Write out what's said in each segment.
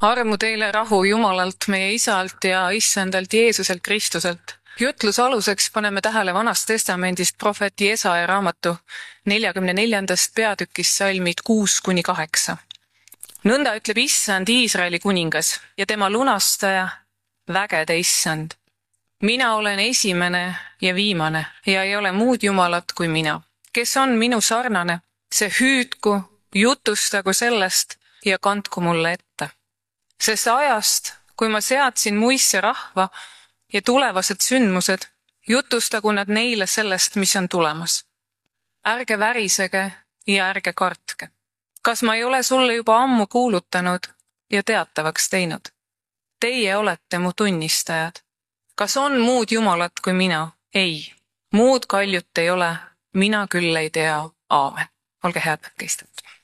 armu teile rahu Jumalalt, meie Isalt ja issandalt Jeesuselt Kristuselt. jutluse aluseks paneme tähele Vanast Testamendist prohveti Jesaja raamatu neljakümne neljandast peatükist salmid kuus kuni kaheksa. nõnda ütleb issand Iisraeli kuningas ja tema lunastaja, vägede issand. mina olen esimene ja viimane ja ei ole muud jumalat kui mina. kes on minu sarnane, see hüüdku, jutustagu sellest ja kandku mulle ette sest ajast, kui ma seadsin muisse rahva ja tulevased sündmused, jutustagu nad neile sellest, mis on tulemas. ärge värisege ja ärge kartke. kas ma ei ole sulle juba ammu kuulutanud ja teatavaks teinud? Teie olete mu tunnistajad. kas on muud jumalat kui mina? ei, muud kaljut ei ole, mina küll ei tea. aamen. olge head, võtke istet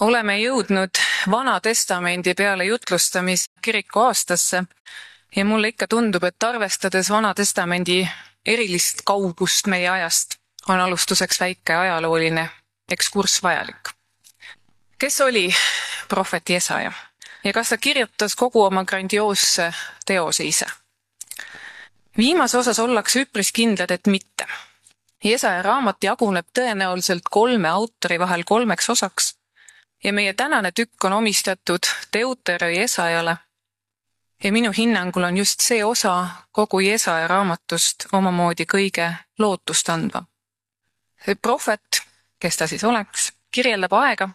oleme jõudnud Vana Testamendi peale jutlustamiskiriku aastasse ja mulle ikka tundub, et arvestades Vana Testamendi erilist kaugust meie ajast, on alustuseks väike ajalooline ekskurss vajalik. kes oli prohvet Jesaja ja kas ta kirjutas kogu oma grandioosse teose ise? viimase osas ollakse üpris kindlad, et mitte. Jesaja raamat jaguneb tõenäoliselt kolme autori vahel kolmeks osaks ja meie tänane tükk on omistatud Deutero Jesajale. ja minu hinnangul on just see osa kogu Jesaja raamatust omamoodi kõige lootustandvam. prohvet, kes ta siis oleks, kirjeldab aega,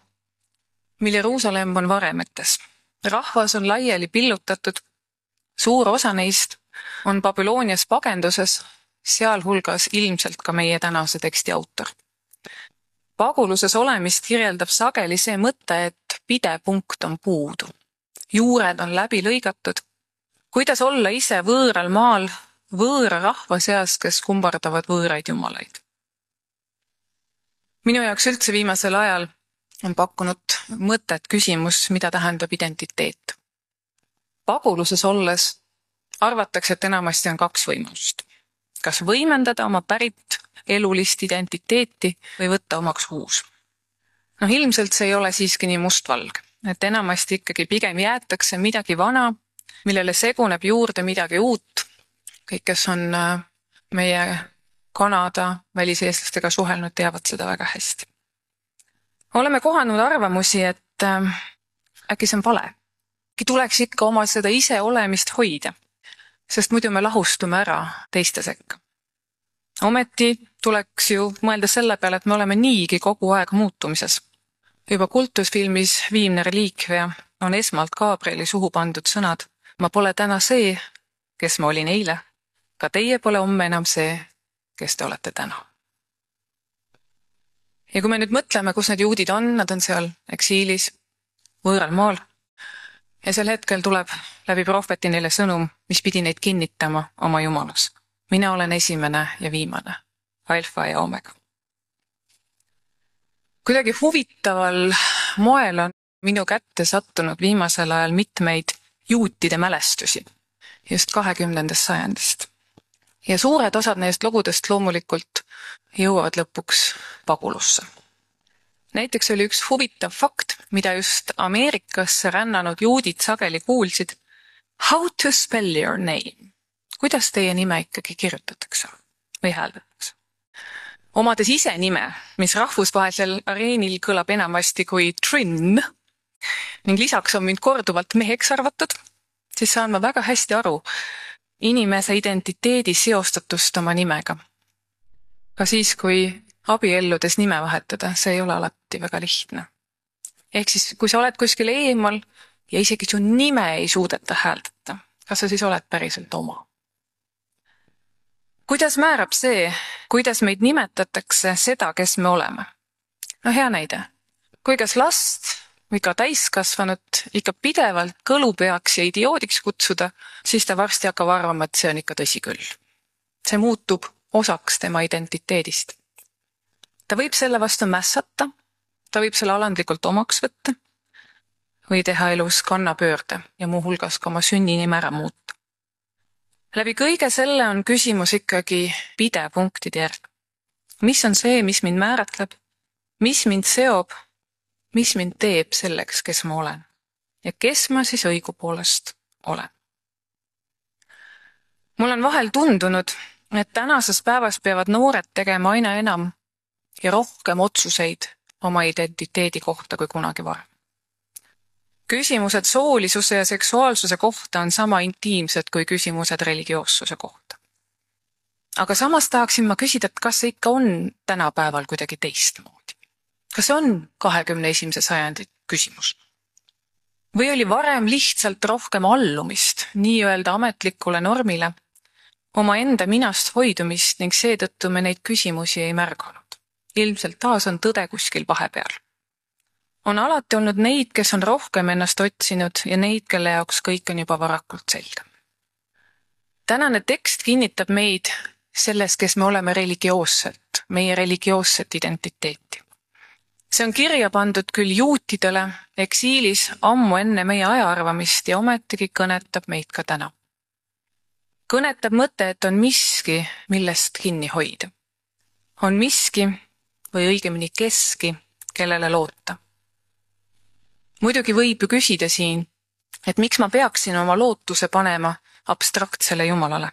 mil Jeruusalemm on varemetes. rahvas on laiali pillutatud, suur osa neist on Babylonias pagenduses, sealhulgas ilmselt ka meie tänase teksti autor paguluses olemist kirjeldab sageli see mõte, et pidepunkt on puudu. juured on läbi lõigatud. kuidas olla ise võõral maal, võõra rahva seas, kes kummardavad võõraid jumalaid? minu jaoks üldse viimasel ajal on pakkunud mõtet küsimus, mida tähendab identiteet. paguluses olles arvatakse, et enamasti on kaks võimalust. Kas võimendada oma pärit elulist identiteeti või võtta omaks uus. noh, ilmselt see ei ole siiski nii mustvalge, et enamasti ikkagi pigem jäetakse midagi vana, millele seguneb juurde midagi uut. kõik, kes on äh, meie Kanada väliseestlastega suhelnud, teavad seda väga hästi. oleme kohanud arvamusi, et äh, äkki see on vale. äkki tuleks ikka oma seda iseolemist hoida, sest muidu me lahustume ära teiste sekka ometi tuleks ju mõelda selle peale, et me oleme niigi kogu aeg muutumises. juba kultusfilmis Viimne reliikvia on esmalt Gabrieli suhu pandud sõnad. ma pole täna see, kes ma olin eile. ka teie pole homme enam see, kes te olete täna. ja kui me nüüd mõtleme, kus need juudid on, nad on seal eksiilis, võõral maal. Ja sel hetkel tuleb läbi prohveti neile sõnum, mis pidi neid kinnitama oma jumalas mina olen esimene ja viimane, alfa ja omega. kuidagi huvitaval moel on minu kätte sattunud viimasel ajal mitmeid juutide mälestusi just kahekümnendast sajandist. ja suured osad neist lugudest loomulikult jõuavad lõpuks pagulusse. näiteks oli üks huvitav fakt, mida just Ameerikasse rännanud juudid sageli kuulsid. How to spell your name? kuidas teie nime ikkagi kirjutatakse või hääldatakse? omades ise nime, mis rahvusvahelisel areenil kõlab enamasti kui Trin ning lisaks on mind korduvalt meheks arvatud, siis saan ma väga hästi aru inimese identiteedi seostatust oma nimega. ka siis, kui abielludes nime vahetada, see ei ole alati väga lihtne. Ehk siis, kui sa oled kuskil eemal ja isegi su nime ei suudeta hääldada, kas sa siis oled päriselt oma? kuidas määrab see, kuidas meid nimetatakse, seda, kes me oleme? no hea näide. kui kas last või ka täiskasvanut ikka pidevalt kõlupeaks ja idioodiks kutsuda, siis ta varsti hakkab arvama, et see on ikka tõsi küll. see muutub osaks tema identiteedist. ta võib selle vastu mässata, ta võib selle alandlikult omaks võtta või teha elus kannapöörde ja muuhulgas ka oma sünninime ära muuta läbi kõige selle on küsimus ikkagi pidepunktide järg. mis on see, mis mind määratleb, mis mind seob, mis mind teeb selleks, kes ma olen? ja kes ma siis õigupoolest olen. mul on vahel tundunud, et tänases päevas peavad noored tegema aina enam ja rohkem otsuseid oma identiteedi kohta kui kunagi varem. küsimused soolisuse ja seksuaalsuse kohta on sama intiimsed kui küsimused religioossuse kohta. aga samas tahaksin ma küsida, et kas see ikka on tänapäeval kuidagi teistmoodi? kas see on kahekümne esimese sajandi küsimus? või oli varem lihtsalt rohkem allumist nii-öelda ametlikule normile, omaenda minast hoidumist ning seetõttu me neid küsimusi ei märganud? Ilmselt taas on tõde kuskil vahepeal. on alati olnud neid, kes on rohkem ennast otsinud ja neid, kelle jaoks kõik on juba varakult selge. tänane tekst kinnitab meid selles, kes me oleme religioosselt, meie religioosset identiteeti. see on kirja pandud küll juutidele eksiilis ammu enne meie ajaarvamist ja ometigi kõnetab meid ka täna. kõnetab mõte, et on miski, millest kinni hoida. on miski, või õigemini keski, kellele loota. muidugi võib ju küsida siin, et miks ma peaksin oma lootuse panema abstraktsele Jumalale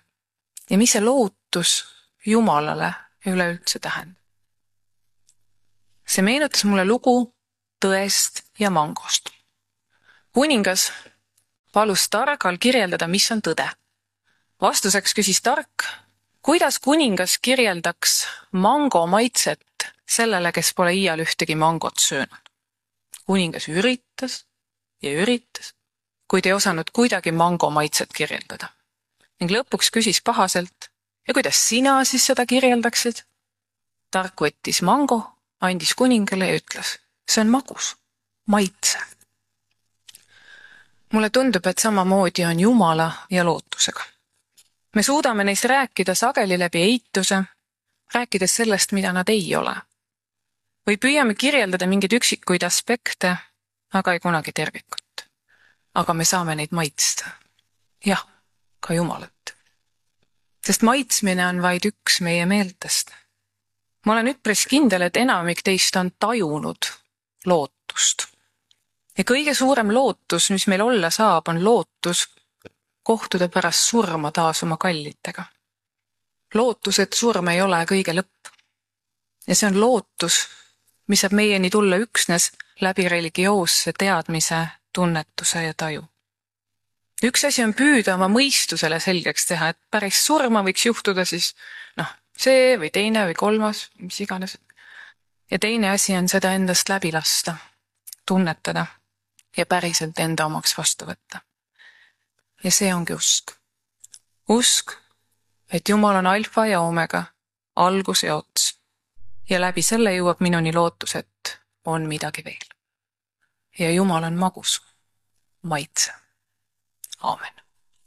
ja mis see lootus Jumalale üleüldse tähendab. see meenutas mulle lugu tõest ja mangost. kuningas palus targal kirjeldada, mis on tõde. vastuseks küsis tark, kuidas kuningas kirjeldaks mango maitset sellele, kes pole iial ühtegi mangot söönud. kuningas üritas ja üritas, kuid ei osanud kuidagi mango maitset kirjeldada. ning lõpuks küsis pahaselt, ja kuidas sina siis seda kirjeldaksid? tark võttis mango, andis kuningale ja ütles, see on magus, maitse. mulle tundub, et samamoodi on Jumala ja lootusega. me suudame neist rääkida sageli läbi eituse, rääkides sellest, mida nad ei ole või püüame kirjeldada mingeid üksikuid aspekte, aga ei kunagi tervikut. aga me saame neid maitsta. jah, ka Jumalat. sest maitsmine on vaid üks meie meeltest. ma olen üpris kindel, et enamik teist on tajunud lootust. ja kõige suurem lootus, mis meil olla saab, on lootus kohtuda pärast surma taas oma kallitega. lootus, et surm ei ole kõige lõpp. ja see on lootus, mis saab meieni tulla üksnes läbi religioosse teadmise, tunnetuse ja taju. üks asi on püüda oma mõistusele selgeks teha, et päris surma võiks juhtuda siis noh, see või teine või kolmas, mis iganes. ja teine asi on seda endast läbi lasta, tunnetada ja päriselt enda omaks vastu võtta. ja see ongi usk. usk, et Jumal on alfa ja omega, algus ja ots ja läbi selle jõuab minuni lootus, et on midagi veel. ja Jumal on magus, maitse. aamen